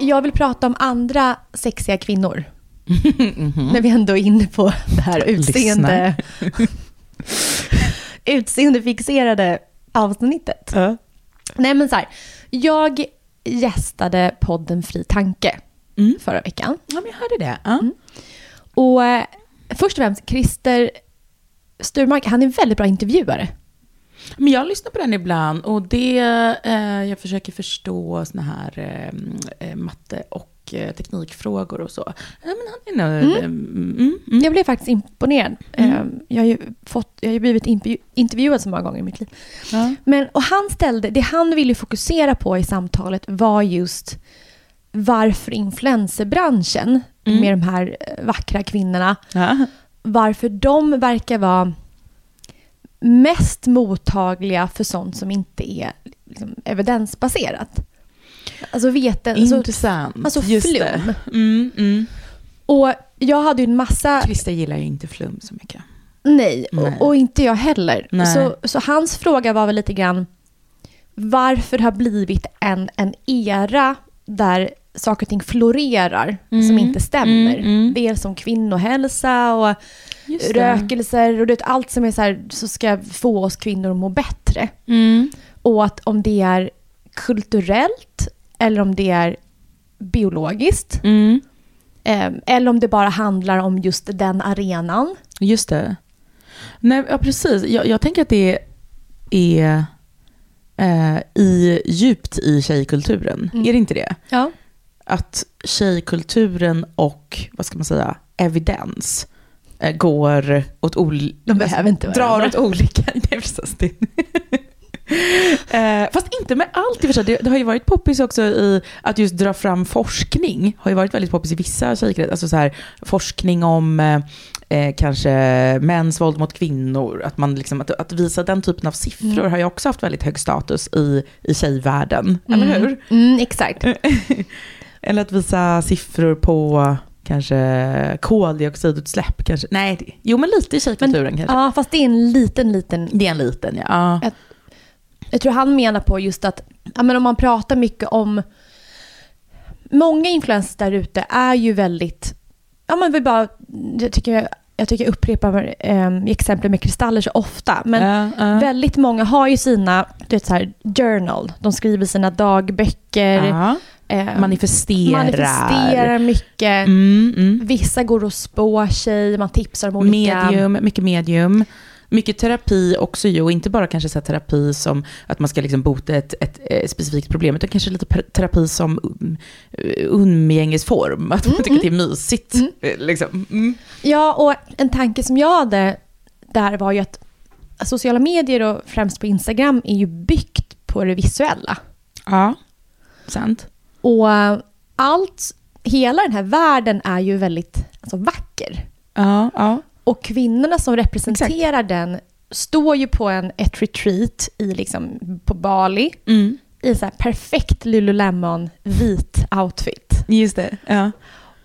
Jag vill prata om andra sexiga kvinnor. Mhm. När vi ändå är inne på det här utseende... utseendefixerade avsnittet. Nej men så här, jag gästade podden Fri Tanke Mm. förra veckan. Ja, men jag hörde det. Ja. Och eh, först och främst, Christer Sturmark, han är en väldigt bra intervjuare. Men jag lyssnar på den ibland och det, eh, jag försöker förstå såna här eh, eh, matte och eh, teknikfrågor och så. Men han, know, Mm. mm, mm. Jag blev faktiskt imponerad. Mm. Eh, Jag har ju, fått, jag har ju blivit intervju, intervjuad så många gånger i mitt liv. Ja. Men, och han ställde, det han ville fokusera på i samtalet var just varför influencerbranschen Mm. med de här vackra kvinnorna, Ja. varför de verkar vara mest mottagliga för sånt som inte är liksom, evidensbaserat. Alltså veten, alltså, Intressant. alltså Just flum. Mm, mm. Och jag hade ju en massa... Krista gillar ju inte flum så mycket. Nej, Nej. Och, och inte jag heller. Nej. Så, så hans fråga var väl lite grann varför det har blivit en, en era där saker och ting florerar som Mm. inte stämmer. Mm, mm. Dels som kvinnohälsa och rökelser och det, allt som är så här, så ska få oss kvinnor att må bättre. Mm. Och att om det är kulturellt eller om det är biologiskt eh, eller om det bara handlar om just den arenan. Just det. Nej, ja, precis. Jag, jag tänker att det är eh, i, djupt i tjejkulturen. Mm. Är det inte det? Ja. Att tjejkulturen och, vad ska man säga, evidens eh, går åt olika... De behöver inte Drar varandra. åt olika... Nej, precis. Det. Eh, fast inte med allt i och för sig. Det, det har ju varit poppis också i att just dra fram forskning. Har ju varit väldigt poppis i vissa tjejkretsar. Alltså så här, forskning om eh, eh, kanske mäns våld mot kvinnor. Att, man liksom, att, att visa den typen av siffror Mm. har ju också haft väldigt hög status i, i tjejvärlden. Eller Mm. hur? Mm, exakt. Eller att visa siffror på kanske koldioxidutsläpp. Kanske. Nej, det, jo men lite i tjejkulturen kanske. Ja, fast det är en liten, liten... Det är en liten ja. ja. Jag tror han menar på just att ja, men om man pratar mycket om... Många influencers där ute är ju väldigt... Ja, men vi bara, jag, tycker, jag tycker jag upprepar eh, exempel med kristaller så ofta. Men Ja, ja. väldigt många har ju sina du vet, så här, journal. De skriver sina dagböcker. Eh, Manifesterar. manifesterar mycket. Mm, mm. Vissa går och spår sig. Man tipsar om olika... Medium, mycket medium. Mycket terapi också ju, och inte bara kanske så här terapi som att man ska liksom bota ett, ett, eh, specifikt problem, utan kanske lite terapi som um, umgängesform, att man tycker att det är mysigt. eh, Liksom. Mm. Ja, och en tanke som jag hade där var ju att sociala medier och främst på Instagram är ju byggt på det visuella. Ja, sant. Och allt, hela den här världen är ju väldigt alltså, vacker. Ja, ja. Och kvinnorna som representerar den står ju på en, ett retreat i, liksom, på Bali Mm. i så här perfekt Lululemon vit outfit. Just det. Ja.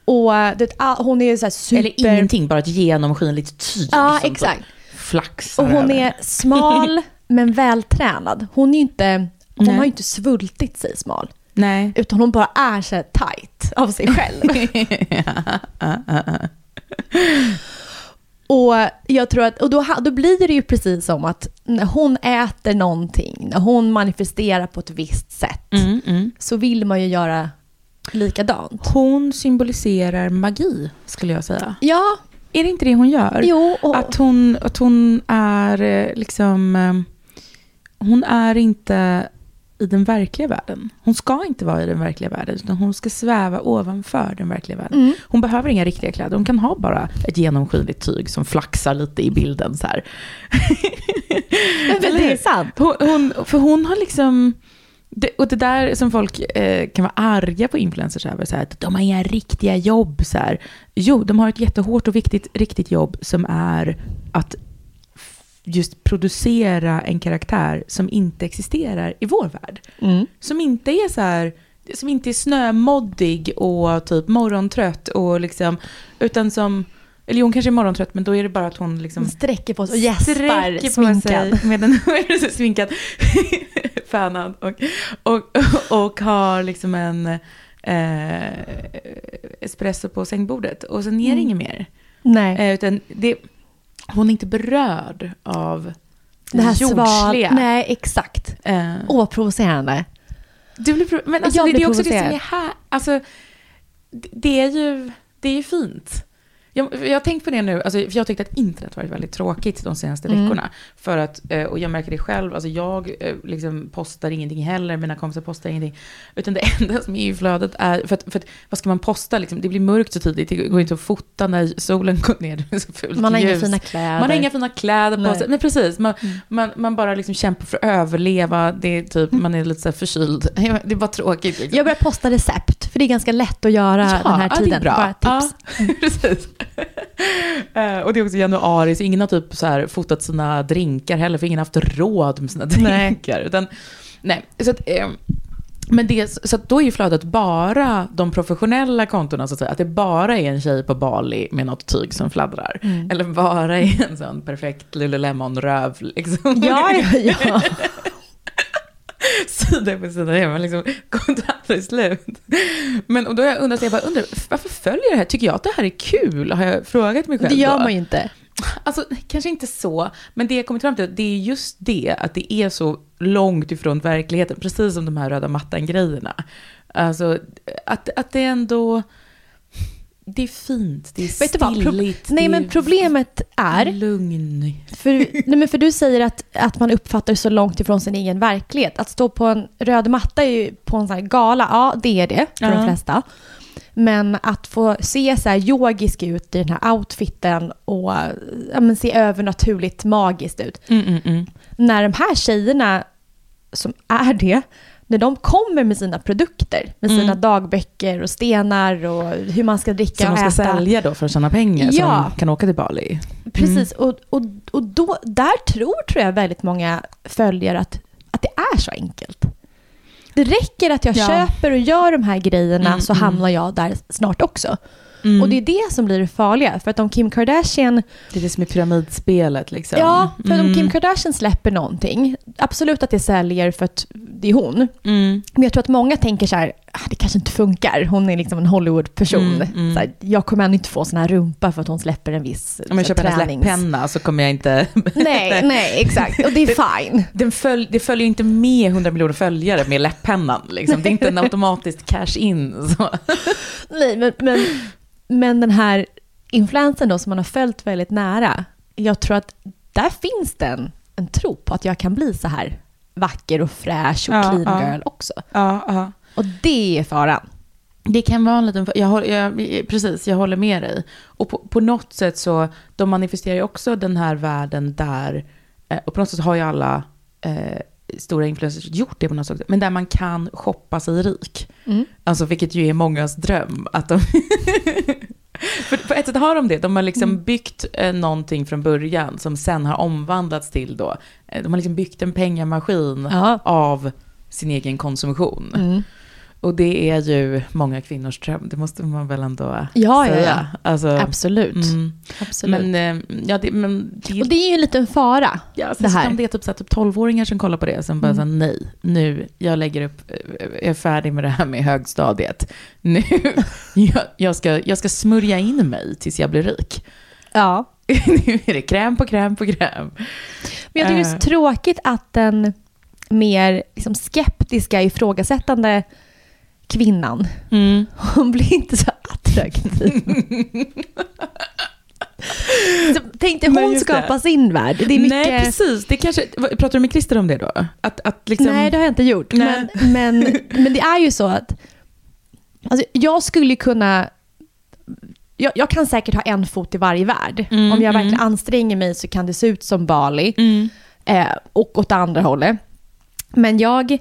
Och det, hon är ju så här super... Eller ingenting, bara ett genomskinligt tyg. Ja, som exakt. typ Flaxar Och hon över. är smal men vältränad. Hon är inte, hon Nej. har ju inte svultit sig smal. Nej. Utan hon bara är så tight av sig själv. och jag tror att, och då, då blir det ju precis som att när hon äter någonting, när hon manifesterar på ett visst sätt, Mm, mm. så vill man ju göra likadant. Hon symboliserar magi, skulle jag säga. Ja, Är det inte det hon gör? jo. Och, Att hon, att hon är eh, liksom... eh, Hon är inte i den verkliga världen. Hon ska inte vara i den verkliga världen, utan hon ska sväva ovanför den verkliga världen. Mm. Hon behöver inga riktiga kläder, hon kan ha bara ett genomskinligt tyg som flaxar lite i bilden så här. men det är sant. Hon, hon, för hon har liksom... Det, och det där som folk eh, kan vara arga på influencers över, så här, att de har inga riktiga jobb. Så här. Jo, de har ett jättehårt och viktigt riktigt jobb som är att just producera en karaktär som inte existerar i vår värld. Mm. Som inte är så här, som inte är snömoddig och typ morgontrött och liksom, utan som, eller hon kanske är morgontrött men då är det bara att hon liksom Hon sträcker på sig och gäspar på sminkad. sig med en sminkad, fönad och, och, och har liksom en eh, espresso på sängbordet och sen är det Mm. inget mer. Nej. Eh, utan det, hon är inte berörd av Det här jordsliga. Nej, exakt. Eh, Åh, vad provocerande. du blir, pro- men alltså, det, det är också det som är här. Alltså, det, är ju, det är ju fint. Jag, jag har tänkt på det nu, alltså, för jag tyckte att internet varit väldigt tråkigt de senaste Mm. veckorna. För att, eh, och jag märker det själv, alltså jag eh, liksom postar ingenting heller, mina kompisar postar ingenting. Utan det enda som är i flödet är, för att, för att vad ska man posta liksom? Det blir mörkt så tidigt, det går inte att fota när solen går ner, det är så fult Man har inga ljus. fina kläder. Man har inga fina kläder på sig. Nej, precis. Man, man, man bara liksom kämpar för att överleva. Det är typ, man är lite så förkyld. Det är bara tråkigt. Liksom. Jag börjar posta recept, för det är ganska lätt att göra den här ja, tiden. Det är bra. Bara tips. Ja, precis. Eh, och det är också januari, så ingen har typ så här fotat sina drinkar heller, för ingen har haft råd med sina Nej. drinkar. Utan, nej, så att, eh, men det, så då är ju flödet bara de professionella kontona, så att säga. Att det bara är en tjej på Bali med något tyg som fladdrar. Mm. Eller bara är en sån perfekt Lululemon-röv. Liksom. Ja, ja, ja. sida på sida man liksom kommer aldrig slut. Men och då har jag undrat, jag bara undrar, varför följer det här? Tycker jag att det här är kul? Har jag frågat mig själv Det gör då? man ju inte. Alltså, kanske inte så, men det jag kommit fram till, det är just det, att det är så långt ifrån verkligheten, precis som de här röda mattan-grejerna. Alltså, att, att det ändå, det är fint, det är stilligt, Nej, men problemet är... lugn. För, nej, men för du säger att, att man uppfattar så långt ifrån sin egen verklighet. Att stå på en röd matta är ju på en sån här gala, ja det är det för Ja. de flesta. Men att få se så här yogisk ut i den här outfiten och ja, men se övernaturligt magiskt ut. Mm, mm, mm. När de här tjejerna som är det, när de kommer med sina produkter, med sina Mm. dagböcker och stenar och hur man ska dricka Som och de ska äta. sälja då för att tjäna pengar, så Ja. de kan åka till Bali. Precis, och, och, och då, där tror, tror jag väldigt många följer att, att det är så enkelt. Det räcker att jag Ja. köper och gör de här grejerna Mm, så mm. hamnar jag där snart också. Mm. Och det är det som blir det farliga. För att om Kim Kardashian, Det är det som är pyramidspelet liksom. ja, för om Mm. Kim Kardashian släpper någonting, absolut att det säljer för att det är hon. Mm. Men jag tror att många tänker så här, ah, det kanske inte funkar, hon är liksom en Hollywood-person. Mm, mm. Så här, jag kommer ändå inte få sån här rumpa för att hon släpper en viss Om jag köper hennes tränings- läpppenna så kommer jag inte... Nej, nej, exakt. Och det är fine. Den följ, det följer inte med 100 miljoner följare med läpppennan. Liksom. Det är inte en automatiskt cash-in. Nej, men, men, men den här influensen då som man har följt väldigt nära, jag tror att där finns det en, en tro på att jag kan bli så här vacker och fräsch och Ja, clean ja. girl också. Ja. Och det är faran. Det kan vara en liten... Jag, jag, precis, jag håller med dig. Och på, på något sätt så, de manifesterar ju också den här världen där, eh, och på något sätt har ju alla eh, stora influencers gjort det på något sätt, men där man kan shoppa sig rik. Mm. Alltså vilket ju är mångas dröm. Att de För på ett sätt har de det. De har liksom Mm. byggt eh, någonting från början som sen har omvandlats till då. Eh, de har liksom byggt en pengamaskin Ja. av sin egen konsumtion. Mm. Och det är ju många kvinnors dröm. Det måste man väl ändå Ja, ja, säga. ja. Alltså, Absolut. Mm. Absolut. Men, eh, ja, det, men det, och det är ju en liten fara. ja, det här. Om det är typ, så här, typ 12-åringar som kollar på det, som bara Mm. säger nej, nu, jag lägger upp, eh, jag är färdig med det här med högstadiet. Nu, jag, jag, ska, jag ska smörja in mig tills jag blir rik. Ja. nu är det kräm på kräm på kräm. Men jag tycker det är så Eh. tråkigt att den mer liksom, skeptiska, ifrågasättande kvinnan, Mm. hon blir inte så attraktiv. så tänkte hon just det. skapa sin värld. Det är mycket... Nej, precis. Det kanske, pratar du med Christer om det då? Att, att liksom, Nej, det har jag inte gjort. Men, men, men det är ju så att alltså, jag skulle kunna... Jag, jag kan säkert ha en fot i varje värld. Mm, Om jag mm. verkligen anstränger mig så kan det se ut som Bali. Mm. Eh, och åt andra hållet. Men jag,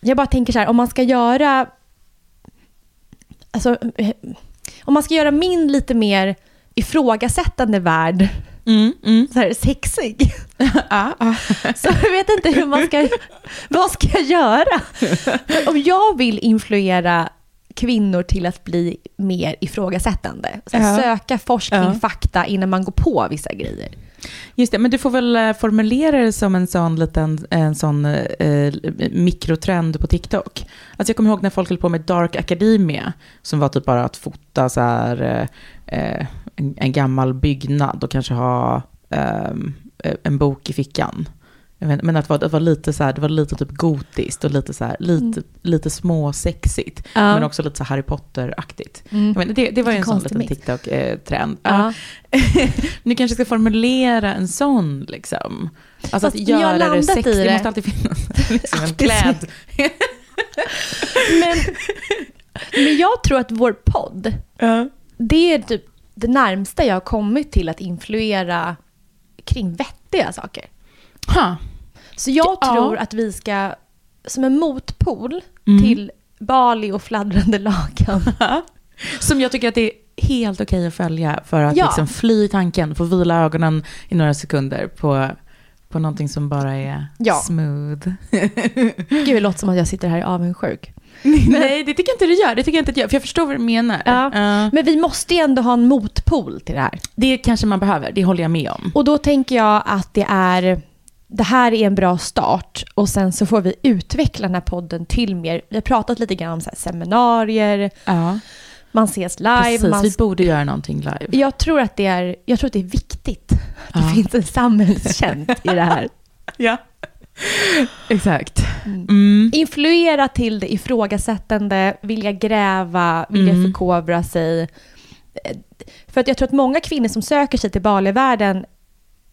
jag bara tänker så här, om man ska göra... Alltså, eh, om man ska göra min lite mer ifrågasättande värld Mm, mm. så här sexig. Ja, ja. Så jag vet inte hur man ska... Vad ska jag göra? Om jag vill influera kvinnor till att bli mer ifrågasättande. Så Ja. Söka forskning, Ja. fakta innan man går på vissa grejer. Just det, men du får väl eh, formulera det som en sån liten en sån, eh, mikrotrend på TikTok. Alltså jag kommer ihåg när folk höll på med Dark Academia, som var typ bara att fota så här, eh, en, en gammal byggnad och kanske ha ehm, eh, en bok i fickan. Vet, men att det var, det var lite så här, det var lite typ gotiskt och lite så här, lite, Mm. lite småsexigt. Ja. Men också lite så Harry Potter-aktigt. Mm. Det, det var ju en sån liten. TikTok-trend. Ja. Ni kanske ska formulera en sån liksom. Alltså Fast att göra det sexigt. Det det. måste alltid finnas liksom en kläd. Men, men jag tror att vår podd, det är typ det närmsta jag har kommit till att influera kring vettiga saker. Ha. Så jag Ja. tror att vi ska, som en motpol Mm. till Bali och fladdrande lakan. Som jag tycker att det är helt okej att följa för att Ja. liksom fly tanken, få vila ögonen i några sekunder på, på någonting som bara är Ja. smooth. Gud, det låter som att jag sitter här avundsjuk. Nej, det tycker jag inte du gör. Det tycker jag inte att jag, för jag förstår vad du menar. Ja. Ja. Men vi måste ju ändå ha en motpol till det här. det kanske man behöver, det håller jag med om. Och då tänker jag att det är, det här är en bra start och sen så får vi utveckla den här podden till mer, vi har pratat lite grann om så seminarier, Ja, man ses live. precis. Man, Vi borde göra någonting live. jag, tror att det är, jag tror att det är viktigt att det Ja. finns en samhällstjänst i det här. Ja. Exakt. Mm. Influera till det ifrågasättande, vilja gräva, vilja Mm. förkovra sig. Eh, För att jag tror att många kvinnor som söker sig till Balivärlden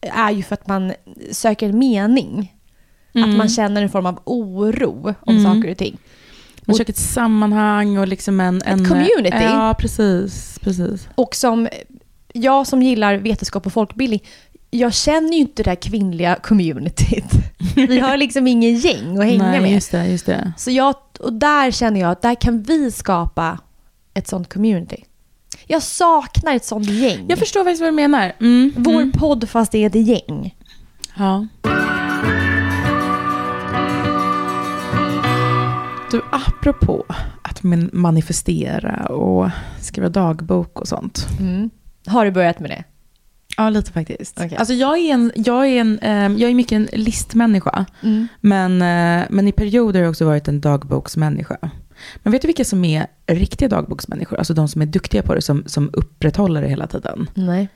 är ju för att man söker en mening. Mm. Att man känner en form av oro om Mm. saker och ting. Man söker ett sammanhang och liksom en... en community. Ja, precis. precis. Och som jag som gillar vetenskap och folkbildning, jag känner ju inte det här kvinnliga communityt. Vi har liksom ingen gäng att hänga Nej, med. just det. Just det. Så jag, och där känner jag att där kan vi skapa ett sånt community. Jag saknar ett sånt gäng. Jag förstår faktiskt vad du menar. Mm. Vår mm. podd fast det är ett gäng. Ja. Du, apropå att man- manifestera och skriva dagbok och sånt. Har du börjat med det? Ja, lite faktiskt. Okej. Alltså jag är, en, jag, är en, ehm, jag är mycket en listmänniska. Men, eh, men i perioder har jag också varit en dagboksmänniska. Men vet du vilka som är riktiga dagboksmänniskor? Alltså de som är duktiga på det, som, som upprätthåller det hela tiden. Nej.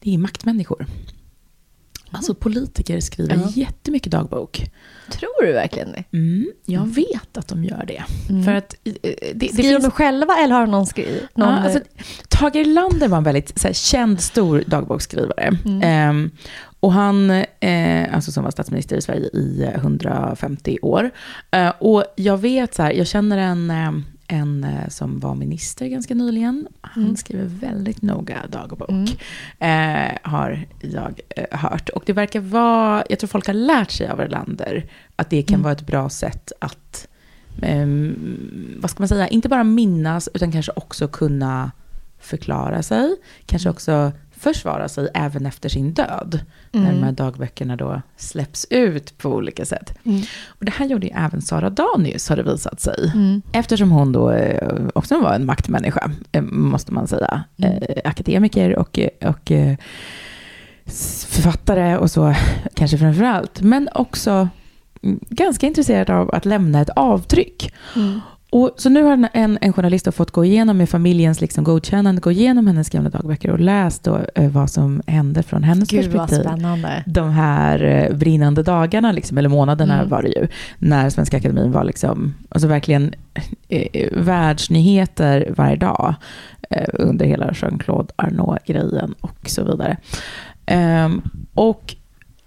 Det är maktmänniskor. Alltså politiker skriver Ja. jättemycket dagbok. Tror du verkligen det? Mm, jag vet att de gör det. För att eh, det, det Skriver de finns... själva eller har någon skrivit? Någon, Ja, alltså, Tage Erlander var en väldigt här, känd stor dagboksskrivare. Ehm, och han, eh, alltså som var statsminister i Sverige i eh, 150 år. Eh, och jag vet så här, jag känner en, eh, en eh, som var minister ganska nyligen. Han skriver väldigt noga dagbok. Eh, har jag eh, hört. Och det verkar vara, jag tror folk har lärt sig av Erlander, att det kan vara ett bra sätt att ehm, vad ska man säga, inte bara minnas utan kanske också kunna förklara sig. Kanske också försvara sig även efter sin död. När de här dagböckerna då släpps ut på olika sätt. Och det här gjorde ju även Sara Danius har det visat sig. Eftersom hon då eh, också var en maktmänniska, eh, måste man säga. Eh, akademiker och, och författare och så, kanske framför allt. Men också mm, ganska intresserad av att lämna ett avtryck. Och, så nu har en, en, journalist fått gå igenom med familjens liksom godkännande, gå igenom hennes gamla dagböcker och läst då, eh, vad som hände från hennes Gud vad perspektiv spännande. de här eh, brinnande dagarna, liksom, eller månaderna Mm. var det ju, när Svenska Akademin var liksom, alltså verkligen eh, eh, världsnyheter varje dag eh, under hela Jean-Claude Arnault-grejen och så vidare. Ehm, och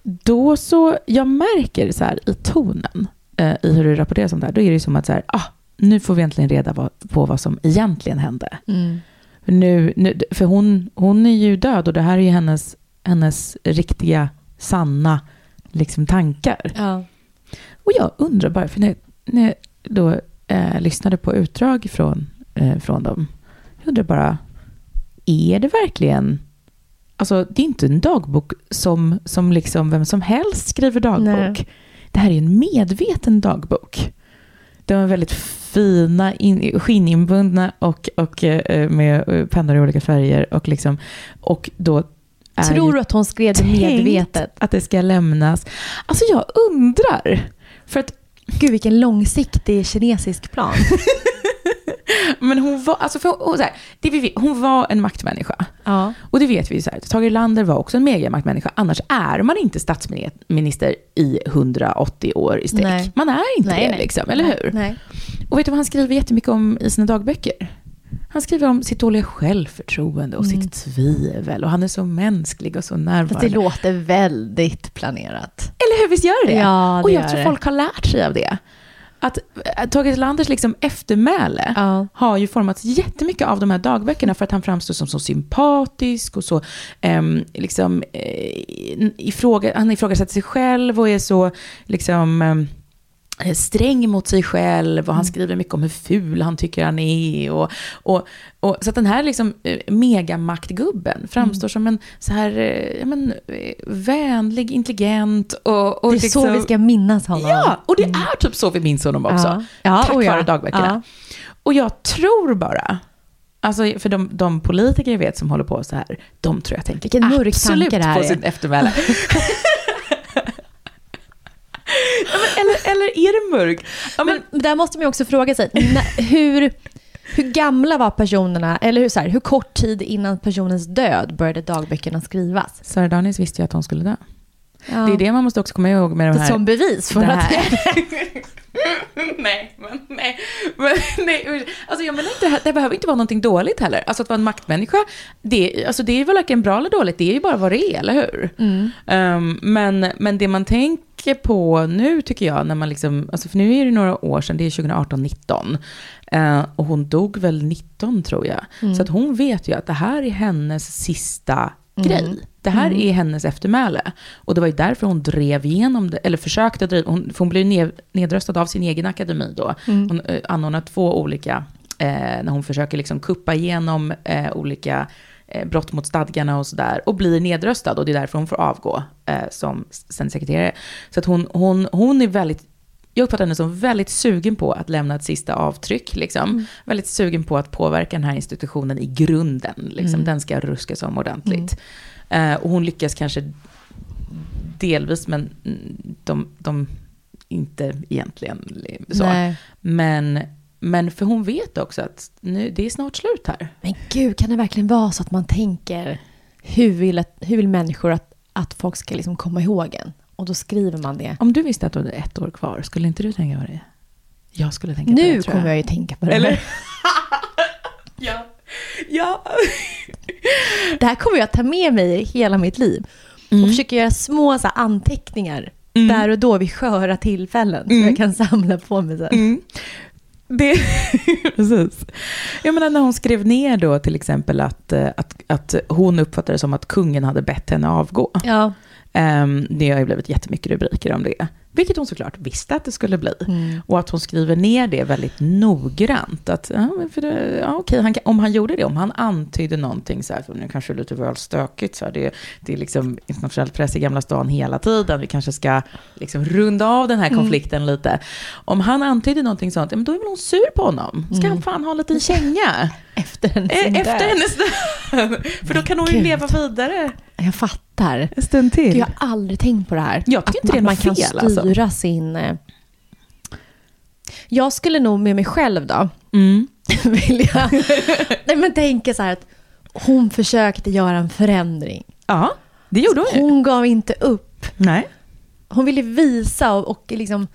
då så, jag märker så här i tonen, eh, i hur det rapporteras om det här, då är det som att så här, ah, nu får vi äntligen reda på vad som egentligen hände. För, nu, nu, för hon, hon är ju död och det här är ju hennes, hennes riktiga, sanna liksom, tankar. Ja. Och jag undrar bara, för när, när jag då eh, lyssnade på utdrag från, eh, från dem, jag undrar bara, är det verkligen... Alltså, det är inte en dagbok som, som liksom vem som helst skriver dagbok. Nej. Det här är en medveten dagbok. De är väldigt fina, in, skinninbundna och, och eh, med eh, pennor i olika färger. Och, liksom, och då Tror du att hon skrev det medvetet? att det ska lämnas. Alltså jag undrar. För att Gud vilken långsiktig kinesisk plan. Men hon var, alltså för, hon, så här, det vi hon var en maktmänniska. Ja. Och det vet vi ju så här, Tage Erlander var också en megamaktmänniska. Annars är man inte statsminister i 180 år i sträck. Man är inte Nej, det, nej. liksom, eller hur? nej. Och vet du vad han skriver jättemycket om i sina dagböcker? Han skriver om sitt dåliga självförtroende och sitt tvivel. Och han är så mänsklig och så Fast närvarande. det låter väldigt planerat. Eller hur, visst gör det det? Ja, det och jag gör tror det. folk har lärt sig av det. Att äh, Tage Erlanders liksom eftermäle Ja. har ju formats jättemycket av de här dagböckerna för att han framstår som så sympatisk och så ehm, liksom, eh, ifråga, han ifrågasätter sig själv och är så liksom eh, sträng mot sig själv och han skriver mycket om hur ful han tycker han är. Och, och, och, så att den här liksom, eh, megamaktgubben framstår som en så här, eh, ja, men, eh, vänlig, intelligent och, och Det är liksom, så vi ska minnas honom. Ja, och det är typ så vi minns honom också. Ja. Ja, tack och ja. vare dagböckerna. Och jag tror bara, alltså för de, de politiker jag vet som håller på så här, de tror jag tänker Vilken absolut på sitt eftermäle. eller, eller är det mörk? Ja, men, Men där måste man ju också fråga sig, hur, hur gamla var personerna, eller hur, så här, hur kort tid innan personens död började dagböckerna skrivas? Sara Danius visste ju att hon skulle dö. Ja. Det är det man måste också komma ihåg med de här... Som bevis för det att... här. nej, men nej. Men, nej. Alltså jag menar inte, det behöver inte vara någonting dåligt heller. Alltså att vara en maktmänniska, det, alltså det är väl varken bra eller dåligt, det är ju bara vad det är, eller hur? Mm. Um, men, men det man tänker på nu tycker jag, när man liksom, alltså för nu är det några år sedan, det är 2018-19. Uh, och hon dog väl 19 tror jag. Mm. Så att hon vet ju att det här är hennes sista Mm. grej. Det här Mm. är hennes eftermäle. Och det var ju därför hon drev igenom det, eller försökte driva, hon, för hon blev ned, nedröstad av sin egen akademi då. Mm. Hon eh, anordnar två olika, eh, när hon försöker liksom kuppa igenom eh, olika eh, brott mot stadgarna och sådär. Och blir nedröstad och det är därför hon får avgå eh, som sekreterare. Så att hon, hon, hon är väldigt jag uppfattar henne som väldigt sugen på att lämna ett sista avtryck. Liksom. Väldigt sugen på att påverka den här institutionen i grunden. Liksom. Mm. Den ska ruskas om ordentligt. Eh, och hon lyckas kanske delvis, men mm, de, de inte egentligen så. Nej. Men, men för hon vet också att nu, det är snart slut här. Men gud, kan det verkligen vara så att man tänker, hur vill, att, hur vill människor att, att folk ska liksom komma ihåg en? Och då skriver man det. Om du visste att du hade ett år kvar, skulle inte du tänka på det? Jag skulle tänka på det, Nu kommer jag ju tänka på det. Eller? ja. ja. Det här kommer jag ta med mig hela mitt liv. Mm. Och försöka göra små så anteckningar där och då vid sköra tillfällen. Så jag kan samla på mig. Här. Mm. Det, precis. Jag menar när hon skrev ner då till exempel att, eh, att, att hon uppfattade det som att kungen hade bett henne avgå. Ja. Um, det har ju blivit jättemycket rubriker om det. Vilket hon såklart visste att det skulle bli. Mm. Och att hon skriver ner det väldigt noggrant. Att, ja, för det, ja, okej, han, om han gjorde det, om han antydde någonting så här, för nu kanske det är lite väl stökigt, så här, det, det är liksom internationell press i Gamla stan hela tiden, vi kanske ska liksom runda av den här Mm. konflikten lite. Om han antydde någonting sånt, ja, men då är väl hon sur på honom. Ska Mm. han fan ha en liten känga? Efter hennes Eh, död. Efter hennes död. För då kan hon ju leva vidare Jag fattar. en stund till. Gud, jag har aldrig tänkt på det här. Jag tycker att inte det är man, något man fel, kan alltså. styra sin... eh, Jag skulle nog med mig själv då, Mm. vilja... Nej men tänka så här att hon försökte göra en förändring. Ja, det gjorde hon. Hon gav inte upp. Nej. Hon ville visa och, och liksom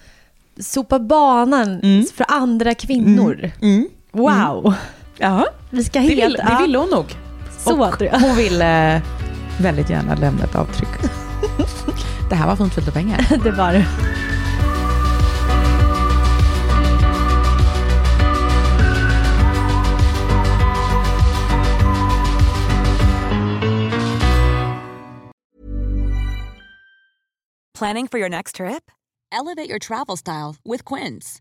sopa banan Mm. för andra kvinnor. Mm. Wow! Ja, Vi ska det, helt... vill, det ville hon nog. Så och tror jag. hon ville väldigt gärna lämna ett avtryck. Det här var fint för lite pengar. Det var det. Planning for your next trip? Elevate your travel style with Quince.